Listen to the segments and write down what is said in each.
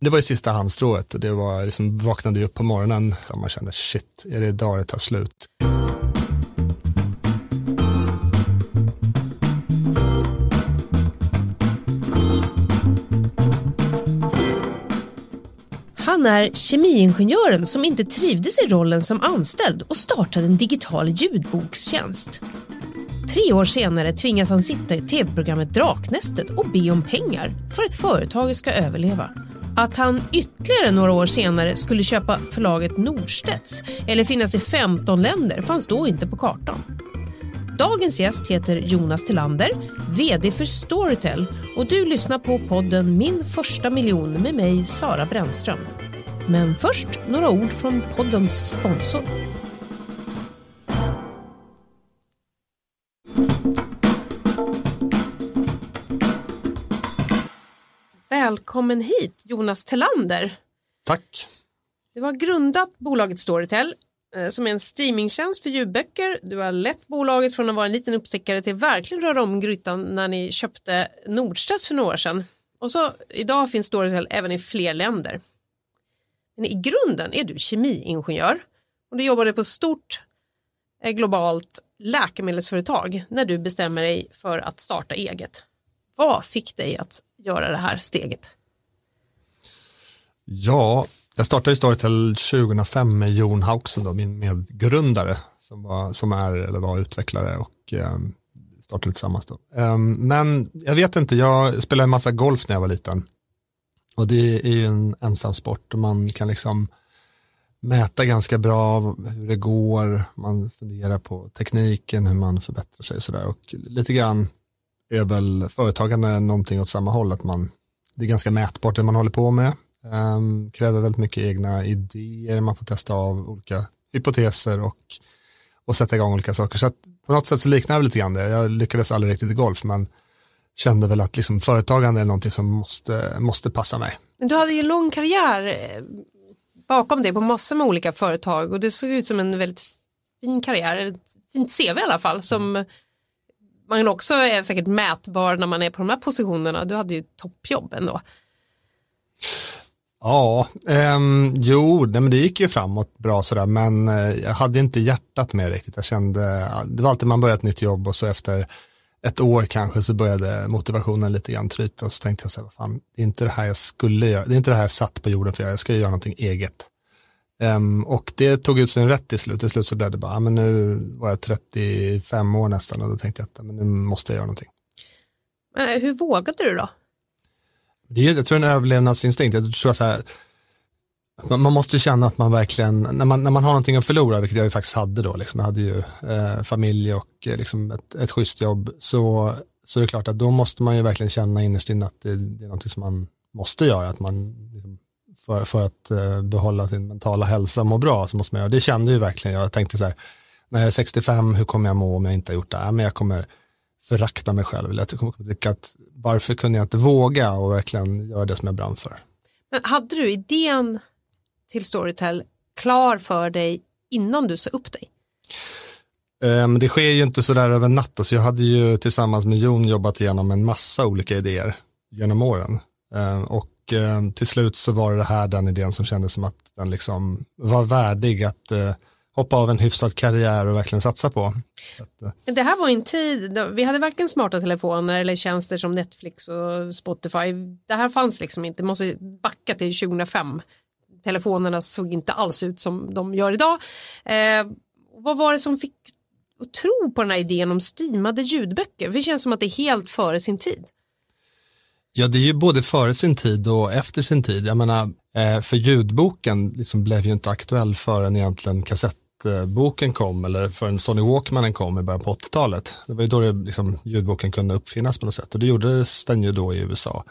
Det var ju sista halmstrået och det var liksom, vaknade upp på morgonen och man kände shit, är det idag det tar slut? Han är kemiingenjören som inte trivdes i rollen som anställd och startade en digital ljudbokstjänst. Tre år senare tvingas han sitta i tv-programmet Draknästet och be om pengar för att företaget ska överleva. Att han ytterligare några år senare skulle köpa förlaget Norstedts eller finnas i 15 länder fanns då inte på kartan. Dagens gäst heter Jonas Tillander, VD för Storytel och du lyssnar på podden Min första miljon med mig Sara Brännström. Men först några ord från poddens sponsor. Välkommen hit Jonas Tillander. Tack. Du har grundat bolaget Storytel eh, som är en streamingtjänst för ljudböcker. Du har lett bolaget från att vara en liten uppstickare till verkligen röra om grytan när ni köpte Nordstedts för några år sedan. Och så idag finns Storytel även i fler länder. Men i grunden är du kemiingenjör och du jobbade på stort eh, globalt läkemedelsföretag när du bestämmer dig för att starta eget. Vad fick dig att göra det här steget? Ja, jag startade Storytel 2005 med Jon Hauksen, då, min medgrundare som, var, som är eller var utvecklare och eh, startade tillsammans. Då. Eh, men jag vet inte, jag spelade en massa golf när jag var liten. Och det är ju en ensam sport och man kan liksom mäta ganska bra hur det går, man funderar på tekniken, hur man förbättrar sig och sådär. Och lite grann är väl företagande någonting åt samma håll, att man, det är ganska mätbart det man håller på med. Um, kräver väldigt mycket egna idéer, man får testa av olika hypoteser och, och sätta igång olika saker. Så att på något sätt så liknar det lite grann det. Jag lyckades aldrig riktigt i golf, men kände väl att liksom företagande är någonting som måste, måste passa mig. Du hade ju en lång karriär eh, bakom dig på massor med olika företag och det såg ut som en väldigt fin karriär, ett fint CV i alla fall som man också är säkert mätbar när man är på de här positionerna. Du hade ju toppjobb ändå. Ja, um, jo, nej, men det gick ju framåt bra sådär, men uh, jag hade inte hjärtat med riktigt. Jag kände, det var alltid man började ett nytt jobb och så efter ett år kanske så började motivationen lite grann tryta och så tänkte jag så här, vad fan, det är inte det här jag skulle göra, det är inte det här jag satt på jorden för jag, jag ska göra någonting eget. Um, och det tog ut sin rätt till slut, till slut så blev det bara, men nu var jag 35 år nästan och då tänkte jag att men nu måste jag göra någonting. Men hur vågade du då? Det är, jag tror en överlevnadsinstinkt, jag tror så här, man, man måste känna att man verkligen, när man, när man har någonting att förlora, vilket jag ju faktiskt hade då, liksom, jag hade ju eh, familj och eh, liksom ett, ett schysst jobb, så, så är det klart att då måste man ju verkligen känna innerst inne att det, det är någonting som man måste göra, att man liksom, för, för att eh, behålla sin mentala hälsa och må bra så måste man göra, det kände ju verkligen, jag tänkte så här, när jag är 65, hur kommer jag må om jag inte har gjort det? Ja, men jag kommer förakta mig själv, jag kommer tycka att varför kunde jag inte våga och verkligen göra det som jag brann för. Men hade du idén till Storytel klar för dig innan du sa upp dig? Men det sker ju inte sådär över natt. Alltså jag hade ju tillsammans med Jon jobbat igenom en massa olika idéer genom åren. Och Eh, till slut så var det här den idén som kändes som att den liksom var värdig att eh, hoppa av en hyfsad karriär och verkligen satsa på. Att, eh. Men det här var en tid, då, vi hade varken smarta telefoner eller tjänster som Netflix och Spotify. Det här fanns liksom inte, måste backa till 2005 telefonerna såg inte alls ut som de gör idag. Eh, vad var det som fick att tro på den här idén om streamade ljudböcker? För det känns som att det är helt före sin tid. Ja, det är ju både före sin tid och efter sin tid. Jag menar, eh, för ljudboken liksom blev ju inte aktuell förrän egentligen kassettboken kom eller förrän Sony Walkmanen kom i början på 80-talet. Det var ju då det, liksom, ljudboken kunde uppfinnas på något sätt och det gjordes den ju då i USA.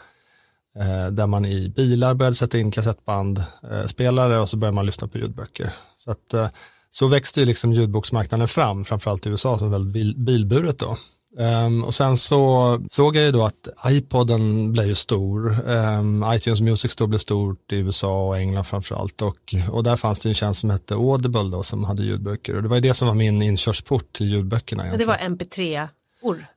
Eh, där man i bilar började sätta in kassettbandspelare eh, och så började man lyssna på ljudböcker. Så, att, så växte ju liksom ljudboksmarknaden fram, framförallt i USA som väldigt bilburet då. Um, och sen så såg jag ju då att iPoden blev ju stor, um, iTunes Music Store blev stort i USA och England framförallt och, och där fanns det en tjänst som hette Audible då som hade ljudböcker och det var ju det som var min inkörsport till ljudböckerna. Egentligen. Det var MP3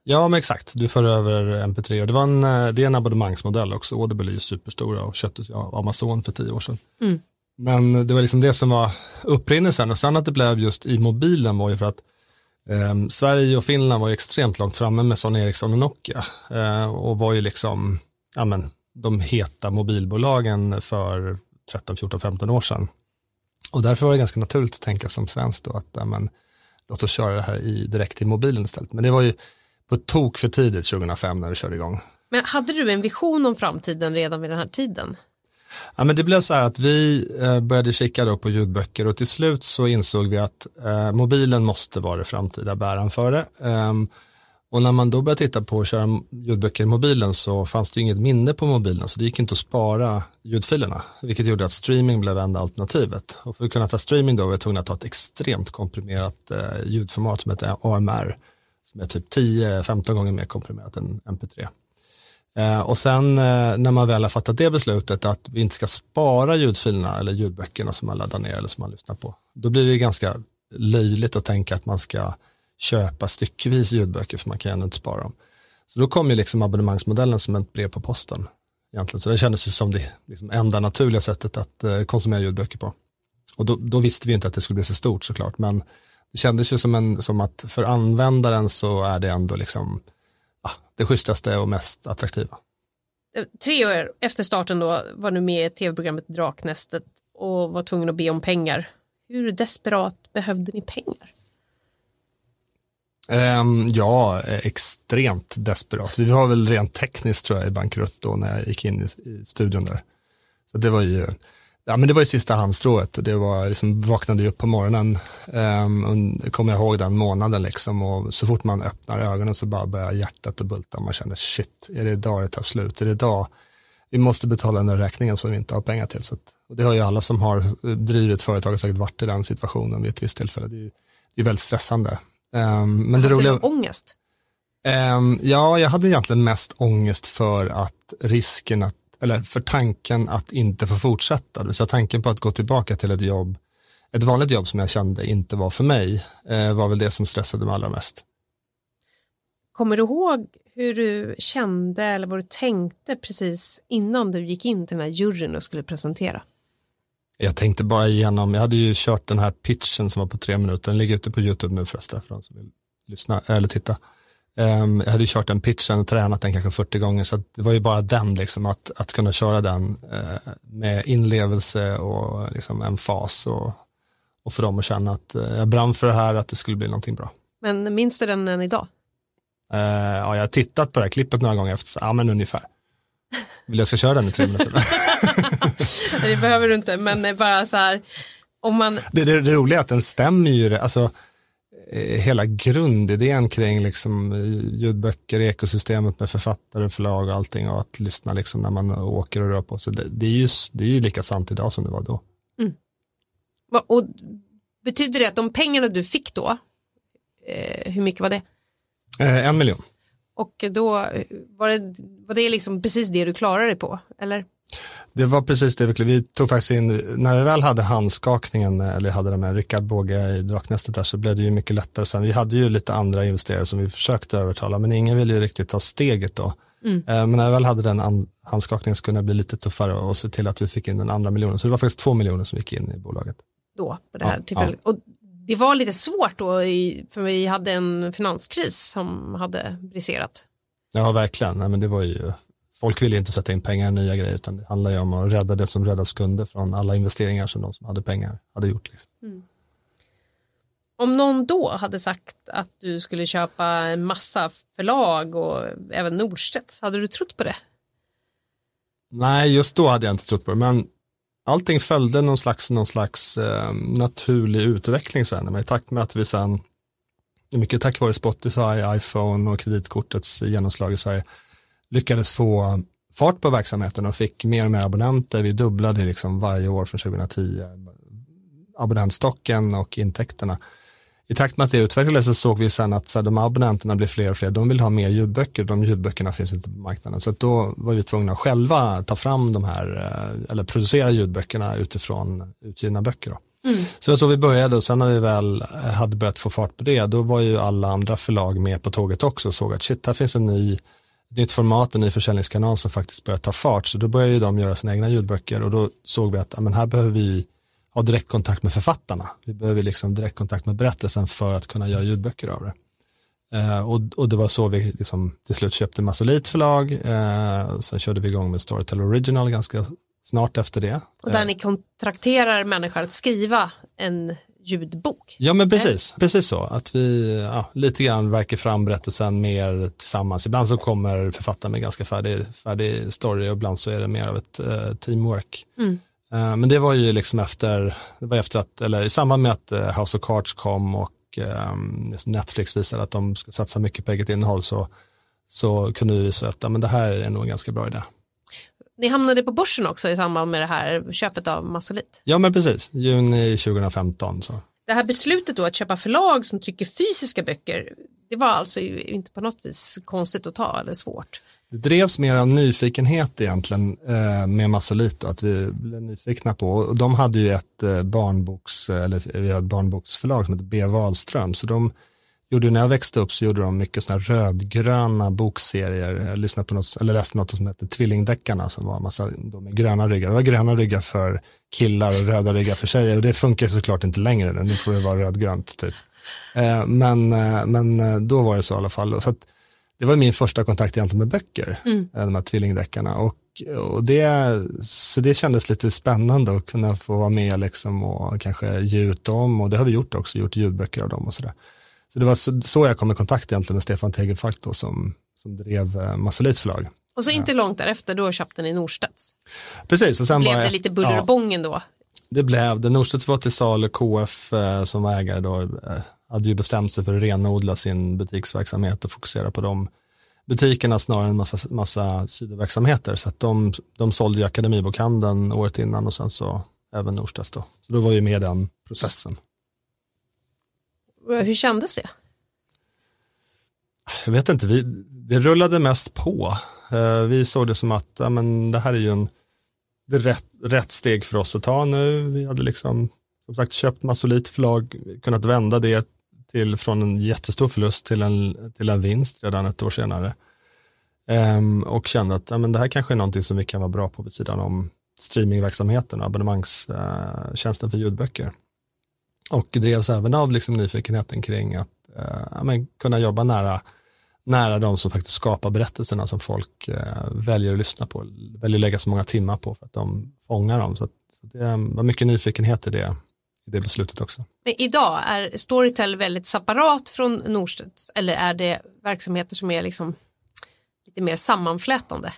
Ja, men exakt. Du för över MP3 och det, var en, eh, det är en abonnemangsmodell också. Audible är ju superstora och köptes av Amazon för tio år sedan. Mm. Men det var liksom det som var upprinnelsen och sen att det blev just i mobilen var ju för att eh, Sverige och Finland var ju extremt långt framme med Sony Ericsson och Nokia eh, och var ju liksom ja, men, de heta mobilbolagen för 13, 14, 15 år sedan. Och därför var det ganska naturligt att tänka som svensk då att ja, men, låt oss köra det här i, direkt i mobilen istället. Men det var ju på tok för tidigt 2005 när det körde igång. Men hade du en vision om framtiden redan vid den här tiden? Ja, men det blev så här att vi eh, började kika då på ljudböcker och till slut så insåg vi att eh, mobilen måste vara det framtida bäraren för det. Um, och när man då började titta på att köra ljudböcker i mobilen så fanns det inget minne på mobilen så det gick inte att spara ljudfilerna. Vilket gjorde att streaming blev enda alternativet. Och för att kunna ta streaming då var vi tvungna att ta ett extremt komprimerat eh, ljudformat som heter AMR. Som är typ 10-15 gånger mer komprimerat än MP3. Eh, och sen eh, när man väl har fattat det beslutet att vi inte ska spara ljudfilerna eller ljudböckerna som man laddar ner eller som man lyssnar på. Då blir det ganska löjligt att tänka att man ska köpa styckvis ljudböcker för man kan ändå inte spara dem. Så då kom ju liksom abonnemangsmodellen som ett brev på posten. Egentligen. Så det kändes ju som det liksom enda naturliga sättet att eh, konsumera ljudböcker på. Och då, då, visste vi inte att det skulle bli så stort såklart, men det kändes ju som, en, som att för användaren så är det ändå liksom det schysstaste och mest attraktiva. Tre år efter starten då var du med i tv-programmet Draknästet och var tvungen att be om pengar. Hur desperat behövde ni pengar? Um, ja, extremt desperat. Vi var väl rent tekniskt tror jag i bankrutt då när jag gick in i, i studion där. Så det var ju, ja men det var ju sista handstrået och det var liksom, vaknade upp på morgonen, um, kommer jag ihåg den månaden liksom och så fort man öppnar ögonen så bara börjar hjärtat att bulta och man känner shit, är det idag det tar slut, är det idag vi måste betala den där räkningen som vi inte har pengar till. Så att, och det har ju alla som har drivit företag säkert varit i den situationen vid ett visst tillfälle. Det är ju det är väldigt stressande. Um, men hade det roliga, du ångest? Um, ja, jag hade egentligen mest ångest för att risken att, eller för tanken att inte få fortsätta. Det vill säga tanken på att gå tillbaka till ett jobb, ett vanligt jobb som jag kände inte var för mig, uh, var väl det som stressade mig allra mest. Kommer du ihåg hur du kände eller vad du tänkte precis innan du gick in till den här juryn och skulle presentera? Jag tänkte bara igenom, jag hade ju kört den här pitchen som var på tre minuter, den ligger ute på YouTube nu förresten för de som vill lyssna eller titta. Um, jag hade ju kört den pitchen och tränat den kanske 40 gånger så det var ju bara den liksom att, att kunna köra den uh, med inlevelse och liksom en fas och, och för dem att känna att uh, jag brann för det här, att det skulle bli någonting bra. Men minns du den än idag? Uh, ja, jag har tittat på det här klippet några gånger efter, så, ja men ungefär. Vill jag ska köra den i tre minuter? det behöver du inte, men bara så här, om man... Det, det, det roliga är att den stämmer ju, alltså hela grundidén kring liksom ljudböcker, ekosystemet med författare, förlag och allting och att lyssna liksom när man åker och rör på sig. Det, det, är, ju, det är ju lika sant idag som det var då. Mm. Och betyder det att de pengarna du fick då, eh, hur mycket var det? Eh, en miljon. Och då var det, var det liksom precis det du klarade dig på, eller? Det var precis det vi tog faktiskt in, när vi väl hade handskakningen, eller hade det med Rickard Båge i Draknästet där, så blev det ju mycket lättare sen. Vi hade ju lite andra investerare som vi försökte övertala, men ingen ville ju riktigt ta steget då. Mm. Eh, men när vi väl hade den handskakningen så kunde det bli lite tuffare och se till att vi fick in den andra miljonen. Så det var faktiskt två miljoner som gick in i bolaget. Då, på det här ja, tillfället. Ja. Och det var lite svårt då, för vi hade en finanskris som hade briserat. Ja, verkligen. Nej, men det var ju, folk ville inte sätta in pengar i nya grejer, utan det handlar ju om att rädda det som räddas kunde från alla investeringar som de som hade pengar hade gjort. Liksom. Mm. Om någon då hade sagt att du skulle köpa en massa förlag och även Norstedts, hade du trott på det? Nej, just då hade jag inte trott på det, men allting följde någon slags, någon slags eh, naturlig utveckling sen. I takt med att vi sen, mycket tack vare Spotify, iPhone och kreditkortets genomslag i Sverige, lyckades få fart på verksamheten och fick mer och mer abonnenter. Vi dubblade liksom varje år från 2010 abonnentstocken och intäkterna i takt med att det utvecklades så såg vi sen att så här, de abonnenterna blir fler och fler, de vill ha mer ljudböcker, de ljudböckerna finns inte på marknaden. Så då var vi tvungna att själva ta fram de här, eh, eller producera ljudböckerna utifrån utgivna böcker. Då. Mm. Så det var så vi började och sen när vi väl hade börjat få fart på det, då var ju alla andra förlag med på tåget också och såg att shit, här finns en ny nytt format, en ny försäljningskanal som faktiskt börjar ta fart. Så då började ju de göra sina egna ljudböcker och då såg vi att men här behöver vi ha direktkontakt med författarna. Vi behöver liksom direktkontakt med berättelsen för att kunna göra ljudböcker av det. Eh, och, och, det var så vi liksom till slut köpte Massolit förlag. Eh, sen körde vi igång med Storytel Original ganska snart efter det. Och där eh. ni kontrakterar människor att skriva en ljudbok. Ja men precis, precis så. Att vi ja, lite grann verkar fram berättelsen mer tillsammans. Ibland så kommer författaren med ganska färdig, färdig story och ibland så är det mer av ett uh, teamwork. Mm. Uh, men det var ju liksom efter, det var efter att, eller i samband med att uh, House of Cards kom och um, Netflix visade att de ska satsa mycket på eget innehåll så, så kunde vi visa att ja, men det här är nog en ganska bra idé. Ni hamnade på börsen också i samband med det här köpet av Massolit. Ja men precis, juni 2015. Så. Det här beslutet då att köpa förlag som trycker fysiska böcker, det var alltså inte på något vis konstigt att ta eller svårt. Det drevs mer av nyfikenhet egentligen eh, med Massolit att vi blev nyfikna på. Och de hade ju ett eh, barnboks, eller vi hade ett barnboksförlag som heter B. Wahlström, så de gjorde, när jag växte upp så gjorde de mycket sådana rödgröna bokserier. Jag lyssnade på något, eller läste något som hette Tvillingdeckarna som var en massa de med gröna ryggar. Det var gröna ryggar för killar och röda ryggar för tjejer och det funkar såklart inte längre. Nu får det vara rödgrönt typ. Eh, men, eh, men eh, då var det så i alla fall. Så att, det var min första kontakt egentligen med böcker, mm. de här tvillingdeckarna. Och, och det, så det kändes lite spännande att kunna få vara med liksom och kanske ge ut dem och det har vi gjort också, gjort ljudböcker av dem och sådär. Så det var så, så jag kom i kontakt egentligen med Stefan Tegelfalk då som, som drev eh, Massolit förlag. Och så inte långt därefter, då köpte ni Norstedts. Precis. Och sen blev det lite buller och bången då? Det blev det. Norstedts var till salu, KF eh, som var ägare då eh, hade ju bestämt sig för att renodla sin butiksverksamhet och fokusera på de butikerna snarare än massa, massa sidoverksamheter. Så att de, de sålde ju Akademibokhandeln året innan och sen så även Norstedts då. Så då var vi med i den processen. Hur kändes det? Jag vet inte, vi, det rullade mest på. Eh, vi såg det som att ja, men det här är ju en, det är rätt, rätt steg för oss att ta nu. Vi hade liksom som sagt köpt Massolit förlag, kunnat vända det till, från en jättestor förlust till en, till en vinst redan ett år senare. Ehm, och kände att ja, men det här kanske är någonting som vi kan vara bra på vid sidan om streamingverksamheten och abonnemangstjänsten eh, för ljudböcker. Och drevs även av liksom nyfikenheten kring att eh, men, kunna jobba nära, nära de som faktiskt skapar berättelserna som folk eh, väljer att lyssna på, väljer att lägga så många timmar på för att de fångar dem. Så, att, så det var mycket nyfikenhet i det, i det beslutet också. Men idag, är Storytel väldigt separat från Norstedts eller är det verksamheter som är liksom lite mer sammanflätande?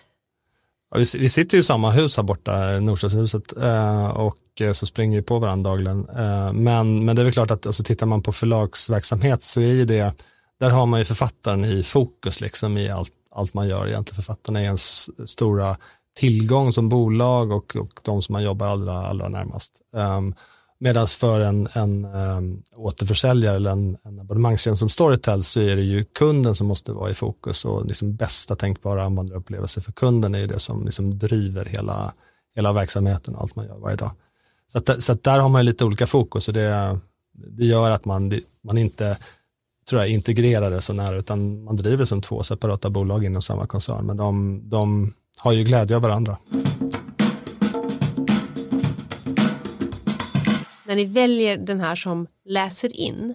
Ja, vi, vi, sitter ju i samma hus här borta, Norstedtshuset, eh, och och så springer vi på varandra dagligen. Eh, men, men det är väl klart att alltså, tittar man på förlagsverksamhet så är ju det, där har man ju författaren i fokus liksom i allt, allt man gör egentligen. Författarna är ens stora tillgång som bolag och, och de som man jobbar allra, allra närmast. Um, Medan för en, en um, återförsäljare eller en, en abonnemangstjänst som Storytel så är det ju kunden som måste vara i fokus och liksom bästa tänkbara användarupplevelse för kunden är ju det som liksom driver hela, hela verksamheten och allt man gör varje dag. Så, att, så att där har man lite olika fokus och det, det gör att man, man inte tror jag, integrerar det så nära utan man driver som två separata bolag inom samma koncern men de, de har ju glädje av varandra. När ni väljer den här som läser in,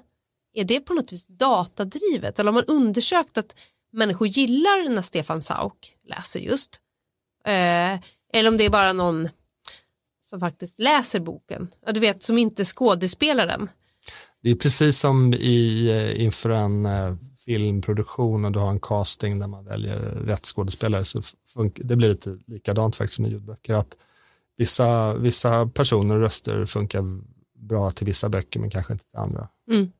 är det på något vis datadrivet eller har man undersökt att människor gillar när Stefan Sauk läser just? Eh, eller om det är bara någon som faktiskt läser boken. Ja, du vet, som inte skådespelar den. Det är precis som i, eh, inför en eh, filmproduktion och du har en casting där man väljer rätt skådespelare så det blir lite likadant faktiskt med ljudböcker. Att vissa, vissa personer och röster funkar bra till vissa böcker men kanske inte till andra. Mm.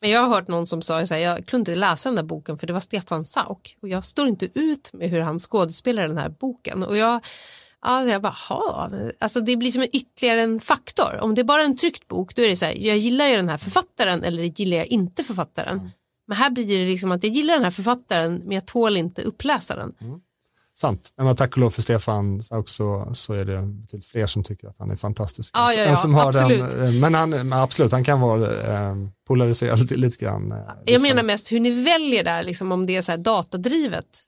Men jag har hört någon som sa att jag kunde inte läsa den där boken för det var Stefan Sauk och jag står inte ut med hur han skådespelar den här boken och jag Ja, jag bara, ha. Alltså det blir som en ytterligare en faktor. Om det är bara en tryckt bok, då är det så här, jag gillar ju den här författaren eller gillar jag inte författaren. Mm. Men här blir det liksom att jag gillar den här författaren, men jag tål inte uppläsaren. Mm. sant. Men tack och lov för Stefan också så är det betydligt fler som tycker att han är fantastisk. Ja, ja, ja, som har absolut. Den, men han, absolut, han kan vara eh, polariserad lite, lite grann. Eh, Jag menar mest hur ni väljer där, liksom, om det är så här datadrivet.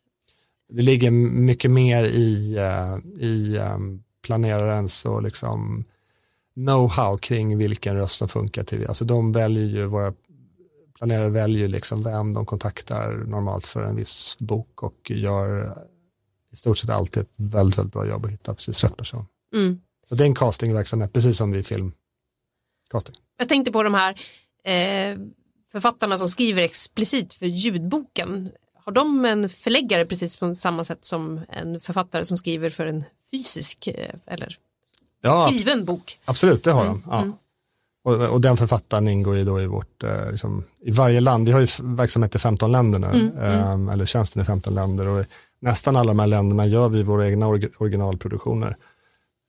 Det ligger mycket mer i, uh, i um, planerarens och liksom know-how kring vilken röst som funkar till. Alltså de väljer ju, våra planerare väljer liksom vem de kontaktar normalt för en viss bok och gör i stort sett alltid ett väldigt, väldigt bra jobb att hitta precis rätt person. Mm. Så det är en castingverksamhet, precis som vid filmcasting. Jag tänkte på de här eh, författarna som skriver explicit för ljudboken. Har de en förläggare precis på samma sätt som en författare som skriver för en fysisk eh, eller Ja, skriven bok? Absolut, det har de. Ja. mm. Och, och den författaren ingår ju då i vårt, eh, liksom, i varje land, vi har ju verksamhet i 15 länder nu, Mm, ehm, eller tjänsten i 15 länder och nästan alla de här länderna gör vi våra egna originalproduktioner.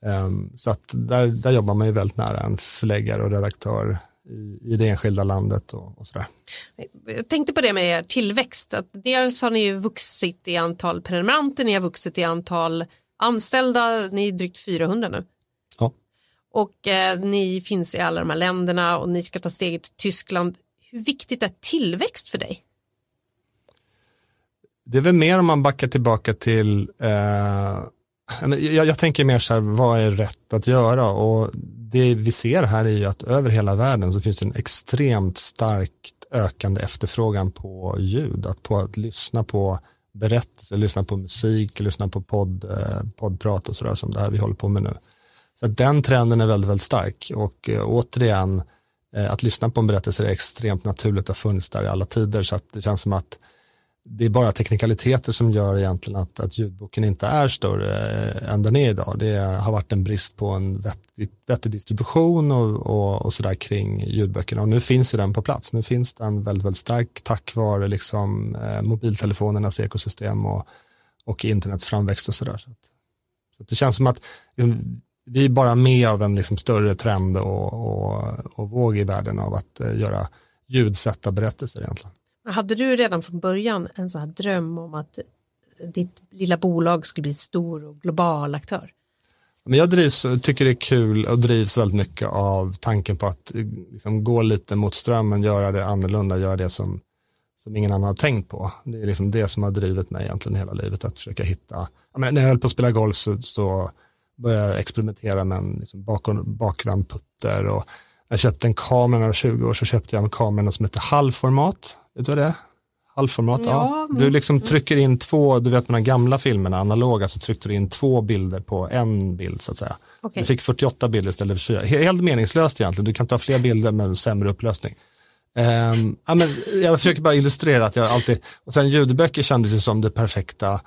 Ehm, så att där, där jobbar man ju väldigt nära en förläggare och redaktör i, i det enskilda landet och, och sådär. Jag tänkte på det med er tillväxt. Att dels har ni ju vuxit i antal prenumeranter, ni har vuxit i antal anställda, ni är drygt 400 nu. Ja. Och eh, ni finns i alla de här länderna och ni ska ta steget till Tyskland. Hur viktigt är tillväxt för dig? Det är väl mer om man backar tillbaka till, eh, jag, jag tänker mer så här, vad är rätt att göra? Och det vi ser här är ju att över hela världen så finns det en extremt starkt ökande efterfrågan på ljud, att på att lyssna på berättelser, lyssna på musik, lyssna på podd, eh, poddprat och sådär som det här vi håller på med nu. Så att den trenden är väldigt, väldigt stark och eh, återigen eh, att lyssna på en berättelse är extremt naturligt och har funnits där i alla tider så att det känns som att det är bara teknikaliteter som gör egentligen att, att ljudboken inte är större än den är idag. Det har varit en brist på en vettig, vettig distribution och, och, och sådär kring ljudböckerna och nu finns ju den på plats. Nu finns den väldigt, väldigt stark tack vare liksom, eh, mobiltelefonernas ekosystem och, och internets framväxt och sådär. Så, att, så att det känns som att liksom, vi är bara med av en liksom, större trend och, och, och våg i världen av att eh, göra ljudsätta berättelser egentligen. Hade du redan från början en sån här dröm om att ditt lilla bolag skulle bli stor och global aktör? Men jag drivs, tycker det är kul och drivs väldigt mycket av tanken på att eh, liksom, gå lite mot strömmen, göra det annorlunda, göra det som, som ingen annan har tänkt på. Det är liksom det som har drivit mig egentligen hela livet, att försöka hitta, jag menar, när jag höll på att spela golf så, så började jag experimentera med en liksom, bak, bakvänd putter och jag köpte en kamera när jag var 20 år så köpte jag en kamera som heter halvformat. Vet du vad det är? Halvformat, ja. Ja. Du liksom trycker in två, du vet med de gamla filmerna, analoga, så tryckte du in två bilder på en bild så att säga. Okej. Du fick 48 bilder istället för 24. He- Helt meningslöst egentligen, du kan ta fler bilder med sämre upplösning. Ehm, ja, men jag försöker bara illustrera att jag alltid, och sen ljudböcker kändes ju som det perfekta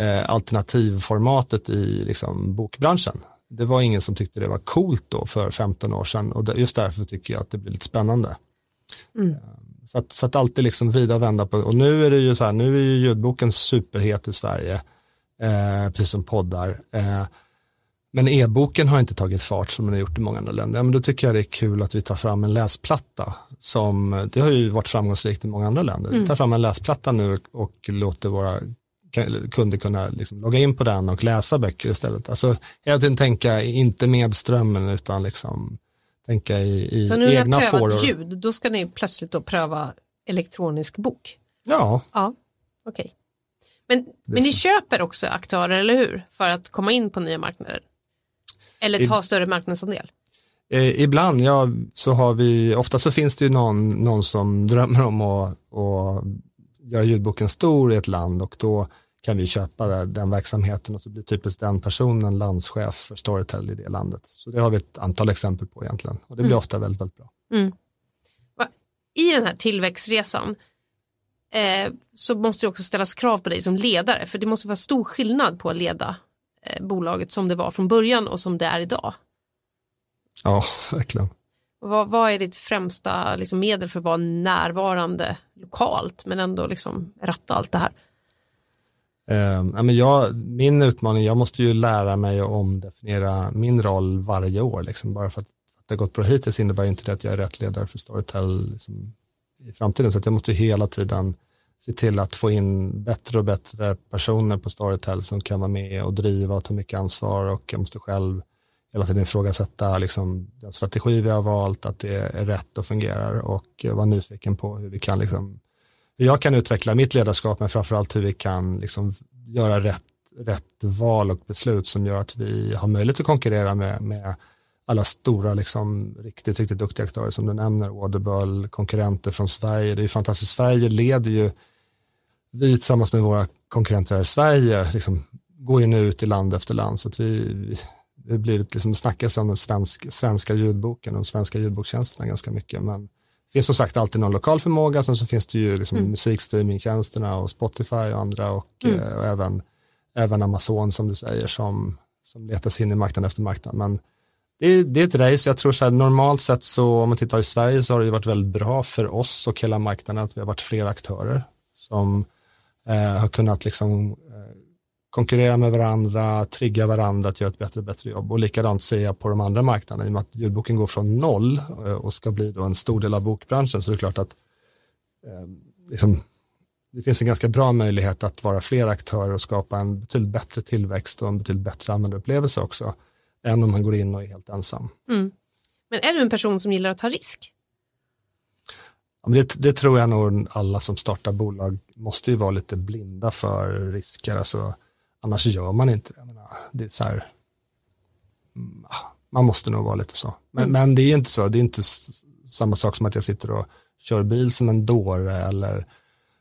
eh, alternativformatet i liksom, bokbranschen. Det var ingen som tyckte det var coolt då för 15 år sedan och just därför tycker jag att det blir lite spännande. Mm. Så att, så att alltid liksom vrida och vända på, och nu är det ju så här, nu är ju ljudboken superhet i Sverige, eh, precis som poddar. Eh, men e-boken har inte tagit fart som den har gjort i många andra länder. Ja, men då tycker jag det är kul att vi tar fram en läsplatta som, det har ju varit framgångsrikt i många andra länder. Vi tar fram en läsplatta nu och låter våra kunder kunna liksom logga in på den och läsa böcker istället. Alltså hela tiden tänka inte med strömmen utan liksom tänka i, i Så nu när egna har prövat ljud, då ska ni plötsligt då pröva elektronisk bok? Ja, Ja, okej. Men, men ni köper också aktörer, eller hur? För att komma in på nya marknader? Eller ta större marknadsandel? Eh, ibland, ja, så har vi, ofta så finns det ju någon, någon som drömmer om att, att göra ljudboken stor i ett land och då kan vi köpa den verksamheten och så blir typiskt den personen landschef för Storytel i det landet. Så det har vi ett antal exempel på egentligen och det blir ofta väldigt, väldigt bra. Va- I den här tillväxtresan eh, så måste det också ställas krav på dig som ledare, för det måste vara stor skillnad på att leda eh, bolaget som det var från början och som det är idag. Ja, verkligen. Vad, vad är ditt främsta liksom, medel för att vara närvarande lokalt men ändå liksom, ratta allt det här? Eh, men jag, min utmaning, jag måste ju lära mig att omdefiniera min roll varje år. Liksom. Bara för att, att det har gått bra hittills innebär ju inte det att jag är rätt ledare för Storytel liksom, i framtiden. Så att jag måste hela tiden se till att få in bättre och bättre personer på Storytel som kan vara med och driva och ta mycket ansvar och jag måste själv hela tiden ifrågasätta liksom, den strategi vi har valt, att det är rätt och fungerar och vara nyfiken på hur vi kan liksom, hur jag kan utveckla mitt ledarskap men framförallt hur vi kan liksom göra rätt, rätt val och beslut som gör att vi har möjlighet att konkurrera med, med alla stora, liksom, riktigt, riktigt duktiga aktörer som du nämner, Audible, konkurrenter från Sverige. Det är ju fantastiskt. Sverige leder ju, vi tillsammans med våra konkurrenter här i Sverige, liksom, går ju nu ut i land efter land. Så att vi, det blir liksom, det snackas om den svensk, svenska ljudboken och svenska ljudbokstjänsterna ganska mycket. Men finns som sagt alltid någon lokal förmåga, sen så finns det ju liksom mm. musikstreamingtjänsterna och Spotify och andra och, mm. eh, och även, även Amazon som du säger som, som letar sig in i marknaden efter marknaden. Men det, det är ett race, jag tror så här normalt sett så om man tittar i Sverige så har det varit väldigt bra för oss och hela marknaden att vi har varit flera aktörer som eh, har kunnat liksom konkurrera med varandra, trigga varandra att göra ett bättre och bättre jobb och likadant ser jag på de andra marknaderna i och med att ljudboken går från noll eh, och ska bli då en stor del av bokbranschen så är det klart att eh, liksom, det finns en ganska bra möjlighet att vara fler aktörer och skapa en betydligt bättre tillväxt och en betydligt bättre användarupplevelse också än om man går in och är helt ensam. Mm. Men är du en person som gillar att ta risk? Det, det, tror jag nog alla som startar bolag måste ju vara lite blinda för risker. Alltså, annars gör man inte det. Menar, det är så här, mm, man måste nog vara lite så. Men, mm. men det är inte så. Det är inte samma sak som att jag sitter och kör bil som en dåre eller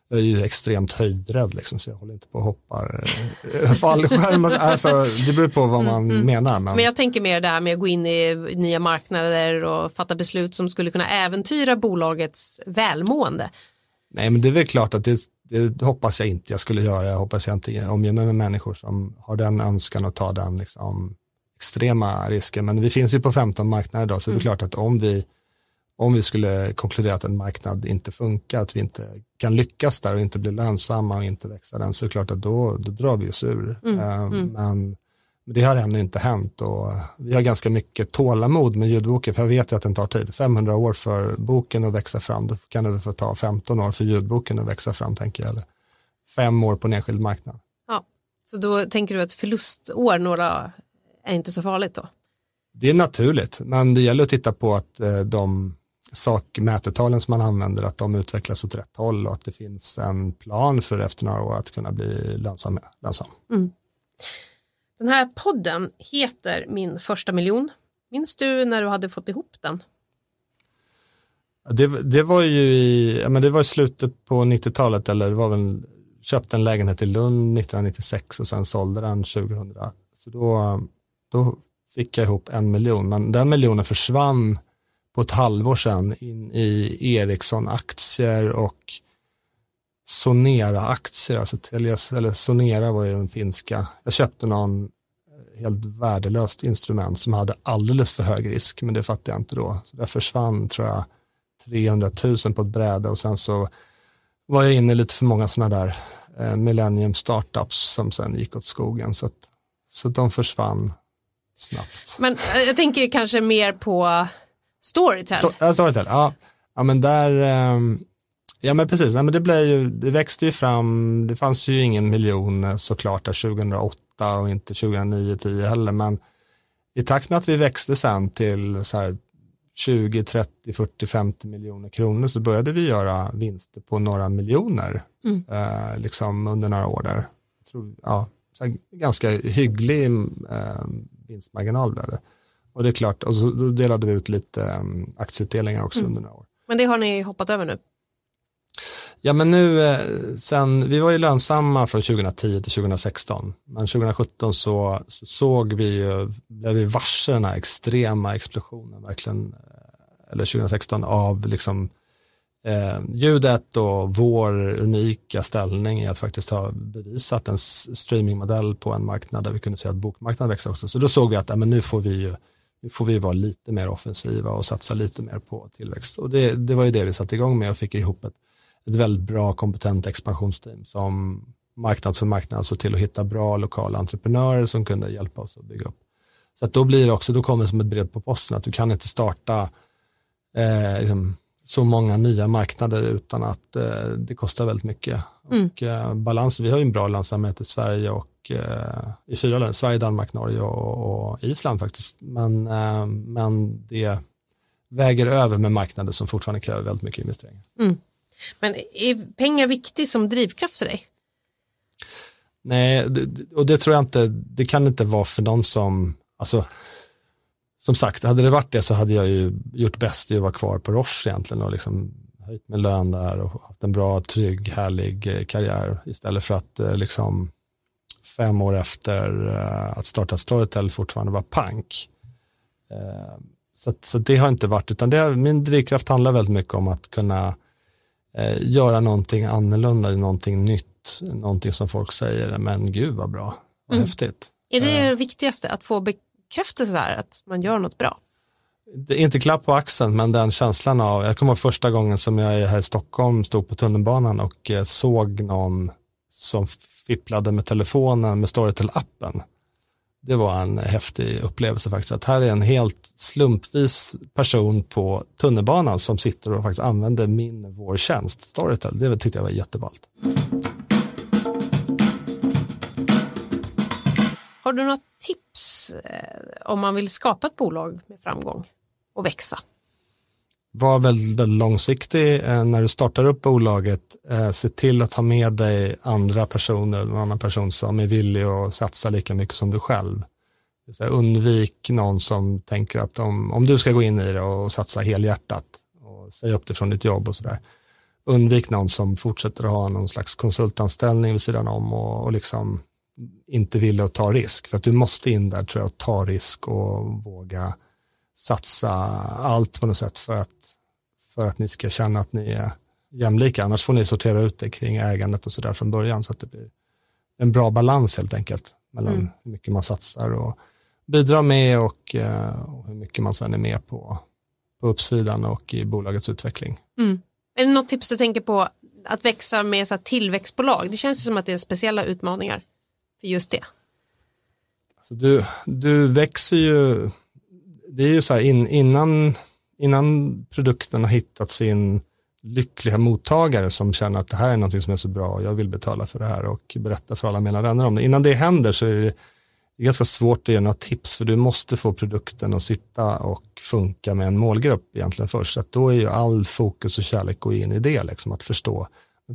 jag är ju extremt höjdrädd liksom, så jag håller inte på och hoppar eh, fallskärm. alltså, det beror på vad man mm, mm. menar. Men... men jag tänker mer det här med att gå in i nya marknader och fatta beslut som skulle kunna äventyra bolagets välmående. Nej, men det är väl klart att det, det hoppas jag inte jag skulle göra. Jag hoppas jag inte omger mig med människor som har den önskan att ta den liksom, extrema risken. Men vi finns ju på 15 marknader idag, så mm. det är mm. klart att om vi om vi skulle konkludera att en marknad inte funkar, att vi inte kan lyckas där och inte bli lönsamma och inte växa den, så är det klart att då, då drar vi oss ur. Mm, um, mm. Men, men det har ännu inte hänt och vi har ganska mycket tålamod med ljudboken, för jag vet ju att den tar tid. 500 år för boken att växa fram, då kan det få ta 15 år för ljudboken att växa fram, tänker jag. Eller fem år på en enskild marknad. Ja, så då tänker du att förlustår några är inte så farligt då? Det är naturligt, men det gäller att titta på att eh, de sakmätetalen som man använder, att de utvecklas åt rätt håll och att det finns en plan för efter några år att kunna bli lönsam. lönsam. Mm. Den här podden heter Min första miljon. Minns du när du hade fått ihop den? Det, det var ju i, men det var i slutet på 90-talet eller det var väl köpte en lägenhet i Lund 1996 och sen sålde den 2000. Så då, då fick jag ihop en miljon, men den miljonen försvann på ett halvår sedan in i Ericsson-aktier och Sonera-aktier, alltså Telias, eller Sonera var ju den finska. Jag köpte någon helt värdelöst instrument som hade alldeles för hög risk, men det fattade jag inte då. Så där försvann, tror jag, 300 000 på ett bräde och sen så var jag inne i lite för många sådana där eh, Millennium startups som sen gick åt skogen. Så att, så att de försvann snabbt. Men eh, jag tänker kanske mer på Storytel. Sto Storytel, ja. ja men där, um, ja men precis, Nej, men det, blev ju, det växte ju fram, det fanns ju ingen miljon eh, såklart där 2008 och inte 2009, 10 heller, men i takt med att vi växte sen till så här 20, 30, 40, 50 miljoner kronor så började vi göra vinster på några miljoner mm. eh, liksom under några år där. Jag tror, ja, ganska hygglig eh, vinstmarginal blev det. Och det är klart, och så då delade vi ut lite um, aktieutdelningar också mm. under några år. Men det har ni hoppat över nu? Ja men nu, eh, sen, vi var ju lönsamma från 2010 till 2016, men 2017 så, så såg vi ju, blev vi varse den här extrema explosionen, verkligen, eh, eller 2016 av liksom eh, ljudet och vår unika ställning i att faktiskt ha bevisat en streamingmodell på en marknad där vi kunde se att bokmarknaden växer också. Så då såg vi att ja, men nu får vi ju nu får vi vara lite mer offensiva och satsa lite mer på tillväxt. Och det, det var ju det vi satte igång med och fick ihop ett, ett väldigt bra kompetent expansionsteam som marknad för marknad såg till att hitta bra lokala entreprenörer som kunde hjälpa oss att bygga upp. Så då blir det också, då kommer det som ett brev på posten att du kan inte starta eh, liksom, så många nya marknader utan att eh, det kostar väldigt mycket. Mm. Och, eh, balans, vi har ju en bra lönsamhet i Sverige och eh, i fyra länder, Sverige, Danmark, Norge och, och Island faktiskt. Men, eh, men det väger över med marknader som fortfarande kräver väldigt mycket investeringar. Mm. Men är pengar viktigt som drivkraft för dig? Nej, och det tror jag inte, det kan inte vara för någon som, alltså som sagt, hade det varit det så hade jag ju gjort bäst i att vara kvar på Roche egentligen och liksom höjt min lön där och haft en bra, trygg, härlig eh, karriär istället för att eh, liksom fem år efter eh, att starta Storytel fortfarande vara pank. Så, så det har inte varit, utan det, min drivkraft handlar väldigt mycket om att kunna göra någonting annorlunda, någonting nytt, någonting som folk säger, men gud vad bra, vad mm. häftigt. Är det det viktigaste, att få bekräftelse där, att man gör något bra? Det är inte klapp på axeln, men den känslan av, jag kommer ihåg första gången som jag är här i Stockholm, stod på tunnelbanan och eh, såg någon som fipplade med telefonen med Storytel-appen. Det var en häftig upplevelse faktiskt, att här är en helt slumpvis person på tunnelbanan som sitter och faktiskt använder min, vår tjänst, Storytel. Det tyckte jag var jätteballt. Har du något tips eh, om man vill skapa ett bolag med framgång och växa? Var väldigt långsiktig eh, när du startar upp bolaget. Eh, se till att ha med dig andra personer, en annan person som är villig att satsa lika mycket som du själv. undvik någon som tänker att om, om du ska gå in i det och satsa helhjärtat och säga upp dig från ditt jobb och sådär. Undvik någon som fortsätter att ha någon slags konsultanställning vid sidan om och, och liksom inte vill att ta risk. För att du måste in där tror jag och ta risk och våga satsa allt på något sätt för att, för att ni ska känna att ni är jämlika. Annars får ni sortera ut det kring ägandet och sådär från början så att det blir en bra balans helt enkelt mellan mm. hur mycket man satsar och bidrar med och, eh, och, hur mycket man sen är med på, på uppsidan och i bolagets utveckling. Mm. Är det något tips du tänker på att växa med så tillväxtbolag? Det känns som att det är speciella utmaningar för just det? Alltså du, du växer ju, det är ju så här in, innan, innan produkten har hittat sin lyckliga mottagare som känner att det här är något som är så bra och jag vill betala för det här och berätta för alla mina vänner om det. Innan det händer så är det, ganska svårt att ge några tips för du måste få produkten att sitta och funka med en målgrupp egentligen först. Så då är ju all fokus och kärlek gå in i det, liksom, att förstå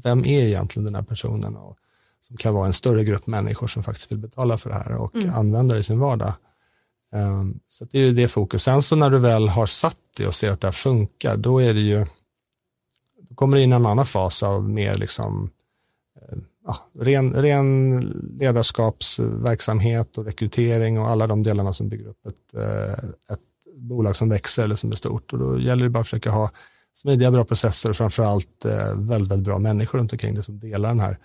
vem är egentligen den här personen och som kan vara en större grupp människor som faktiskt vill betala för det här och mm. använda det i sin vardag. Ehm, så det är ju det fokus. Sen så när du väl har satt det och ser att det här funkar, då är det ju, då kommer det in en annan fas av mer liksom, eh, ja, ren, ren ledarskapsverksamhet och rekrytering och alla de delarna som bygger upp ett, eh, ett bolag som växer eller som är stort. Och då gäller det bara att försöka ha smidiga, bra processer och framförallt eh, väldigt, väldigt bra människor runt omkring det som delar den här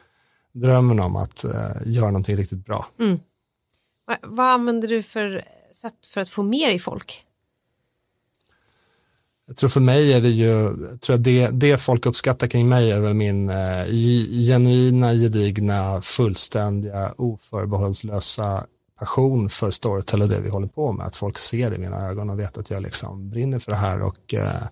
drömmen om att göra någonting riktigt bra. Mm. Vad använder du för sätt för att få mer i folk? Jag tror för mig är det ju, tror jag det, det folk uppskattar kring mig är väl min eh, genuina, gedigna, fullständiga, oförbehållslösa passion för Storytel och det vi håller på med. Att folk ser det i mina ögon och vet att jag liksom brinner för det här och, eh,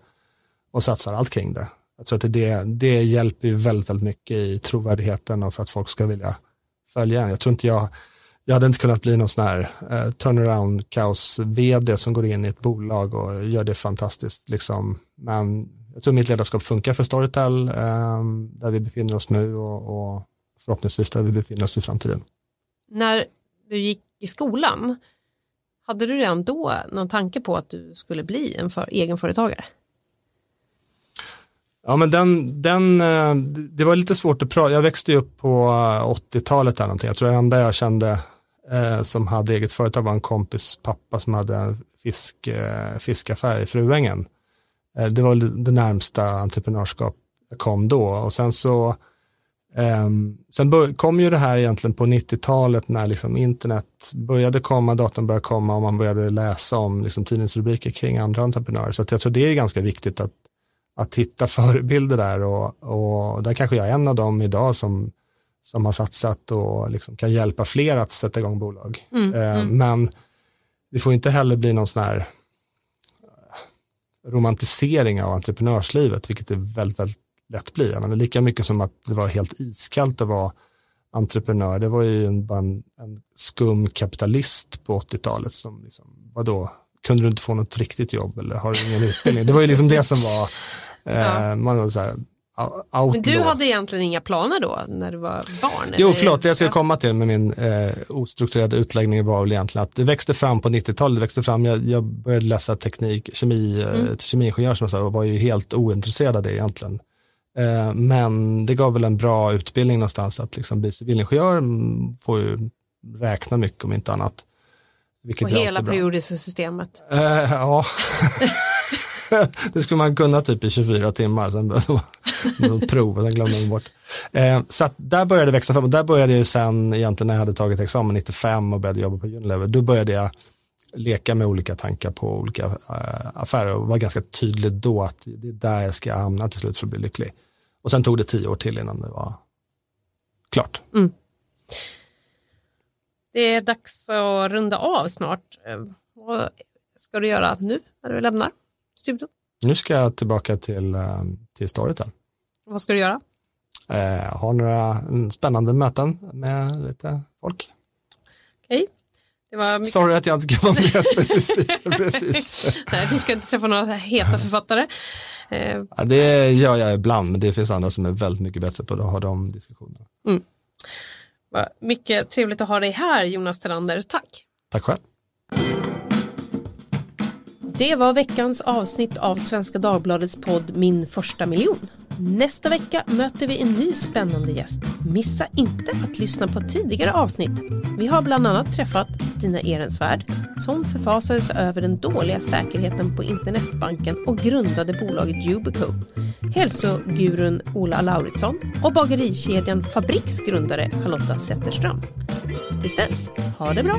och satsar allt kring det. Jag tror att det, det hjälper ju väldigt, väldigt mycket i trovärdigheten och för att folk ska vilja följa en. Jag tror inte jag, jag hade inte kunnat bli någon sån här eh, turnaround kaos vd som går in i ett bolag och gör det fantastiskt. Liksom. Men jag tror mitt ledarskap funkar för Storytel eh, där vi befinner oss nu och, och, förhoppningsvis där vi befinner oss i framtiden. När du gick i skolan, hade du redan då någon tanke på att du skulle bli en för, egenföretagare? Ja, men den, den, eh, det var lite svårt att prata. Jag växte upp på 80-talet. Här någonting. Jag tror det enda jag kände eh, som hade eget företag var en kompis pappa som hade en fisk, eh, fiskaffär i Fruängen. Eh, det var det närmsta entreprenörskap jag kom då. Och sen så ehm, sen bör, kom ju det här egentligen på 90-talet när liksom internet började komma, datorn började komma och man började läsa om liksom tidningsrubriker kring andra entreprenörer. Så jag tror det är ganska viktigt att att hitta förebilder där och, och där kanske jag är en av dem idag som, som har satsat och liksom kan hjälpa fler att sätta igång bolag. Mm, eh, mm. Men det får inte heller bli någon sån här romantisering av entreprenörslivet, vilket det väldigt, väldigt lätt blir. Men lika mycket som att det var helt iskallt att vara entreprenör, det var ju en, en, en skum kapitalist på 80-talet som, liksom, vadå, kunde du inte få något riktigt jobb eller har du ingen utbildning? Det var ju liksom det som var, eh, ja. man var så här, men du hade egentligen inga planer då när du var barn? Jo, förlåt, det jag ska komma till med min eh, ostrukturerade utläggning var väl egentligen att det växte fram på 90-talet, det växte fram, jag, jag började läsa teknik, kemi, eh, mm. kemiingenjör som jag sa och var ju helt ointresserad av det egentligen. Eh, men det gav väl en bra utbildning någonstans att liksom bli civilingenjör mm, får ju räkna mycket om inte annat. Vilket och hela periodiska systemet. Eh, ja. det skulle man kunna typ i 24 timmar, sen började man prov och sen glömde man bort. Eh, så där började det växa fram och där började jag sen egentligen när jag hade tagit examen 95 och började jobba på Unilever, då började jag leka med olika tankar på olika äh, affärer och var ganska tydligt då att det är där jag ska hamna till slut för att bli lycklig. Och sen tog det tio år till innan det var klart. Mm. Det är dags att runda av snart. Eh, vad ska du göra nu när du lämnar? Studion? Nu ska jag tillbaka till, eh, till Storytel. Vad ska du göra? Eh, ha några spännande möten med lite folk. Okej. Okay. Mycket... Sorry att jag inte kan vara med precis. precis. Nej, du ska inte träffa några heta författare. Eh, ja, det gör jag ibland, men det finns andra som är väldigt mycket bättre på att ha de diskussionerna. Mm. Mycket trevligt att ha dig här, Jonas Terander. Tack. Tack själv. Det var veckans avsnitt av Svenska Dagbladets podd Min första miljon. Nästa vecka möter vi en ny spännande gäst. Missa inte att lyssna på tidigare avsnitt. Vi har bland annat träffat Stina Ehrensvärd som förfasades över den dåliga säkerheten på internetbanken och grundade bolaget Yubico. Hälsogurun Ola Lauritsson och bagerikedjan Fabriks grundare Charlotta Zetterström. Tills dess, ha det bra!